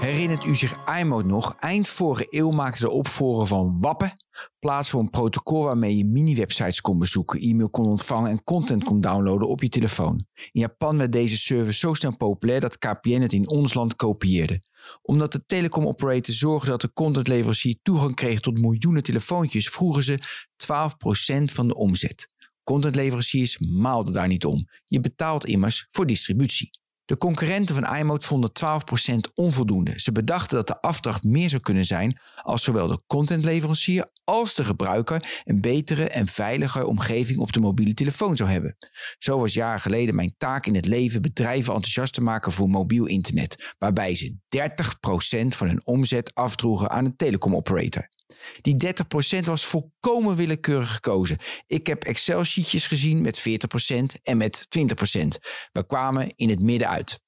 Herinnert u zich iMode nog? Eind vorige eeuw maakte de opvolger van Wappen plaats voor een protocol waarmee je mini-websites kon bezoeken, e-mail kon ontvangen en content kon downloaden op je telefoon. In Japan werd deze service zo snel populair dat KPN het in ons land kopieerde. Omdat de telecom-operator zorgde dat de contentleverancier toegang kreeg tot miljoenen telefoontjes, vroegen ze 12% van de omzet. Contentleveranciers maalden daar niet om. Je betaalt immers voor distributie. De concurrenten van iMode vonden 12% onvoldoende. Ze bedachten dat de afdracht meer zou kunnen zijn als zowel de contentleverancier als de gebruiker een betere en veiliger omgeving op de mobiele telefoon zou hebben. Zo was jaren geleden mijn taak in het leven bedrijven enthousiast te maken voor mobiel internet, waarbij ze 30% van hun omzet afdroegen aan een telecomoperator. Die 30% was volkomen willekeurig gekozen. Ik heb Excel-sheetjes gezien met 40% en met 20%. We kwamen in het midden uit.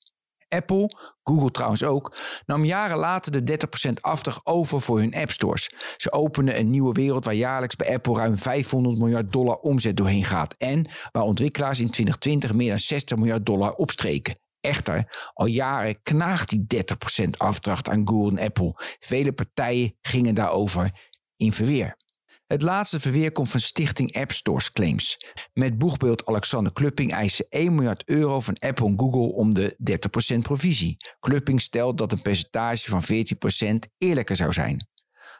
Apple, Google trouwens ook, nam jaren later de 30% afdracht over voor hun appstores. Ze openen een nieuwe wereld waar jaarlijks bij Apple ruim 500 miljard dollar omzet doorheen gaat. En waar ontwikkelaars in 2020 meer dan 60 miljard dollar opstreken. Echter, al jaren knaagt die 30% afdracht aan Google en Apple. Vele partijen gingen daarover in verweer. Het laatste verweer komt van Stichting App Stores Claims. Met boegbeeld Alexander Klupping eisen 1 miljard euro van Apple en Google om de 30% provisie. Klupping stelt dat een percentage van 14% eerlijker zou zijn.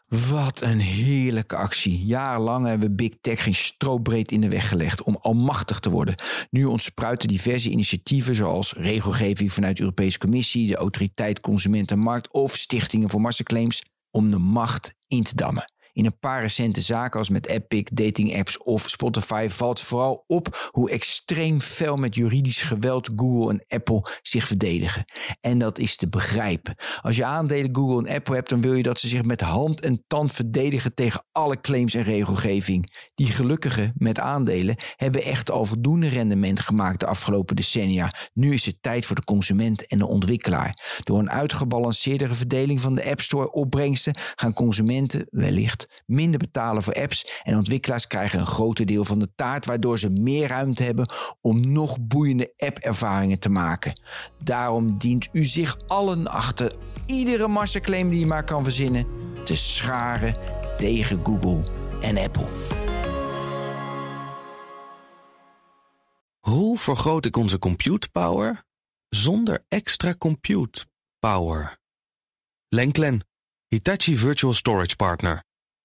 Wat een heerlijke actie. Jarenlang hebben we Big Tech geen stroopbreed in de weg gelegd om almachtig te worden. Nu ontspruiten diverse initiatieven zoals regelgeving vanuit de Europese Commissie, de Autoriteit Consumentenmarkt of Stichtingen voor Massaclaims om de macht in te dammen. In een paar recente zaken als met Epic, dating apps of Spotify valt vooral op hoe extreem fel met juridisch geweld Google en Apple zich verdedigen. En dat is te begrijpen. Als je aandelen Google en Apple hebt, dan wil je dat ze zich met hand en tand verdedigen tegen alle claims en regelgeving. Die gelukkigen met aandelen hebben echt al voldoende rendement gemaakt de afgelopen decennia. Nu is het tijd voor de consument en de ontwikkelaar. Door een uitgebalanceerdere verdeling van de App Store opbrengsten gaan consumenten wellicht minder betalen voor apps en ontwikkelaars krijgen een groter deel van de taart, waardoor ze meer ruimte hebben om nog boeiende app-ervaringen te maken. Daarom dient u zich allen achter iedere massaclaim die je maar kan verzinnen te scharen tegen Google en Apple. Hoe vergroot ik onze compute power zonder extra compute power? Lenklen, Hitachi Virtual Storage Partner.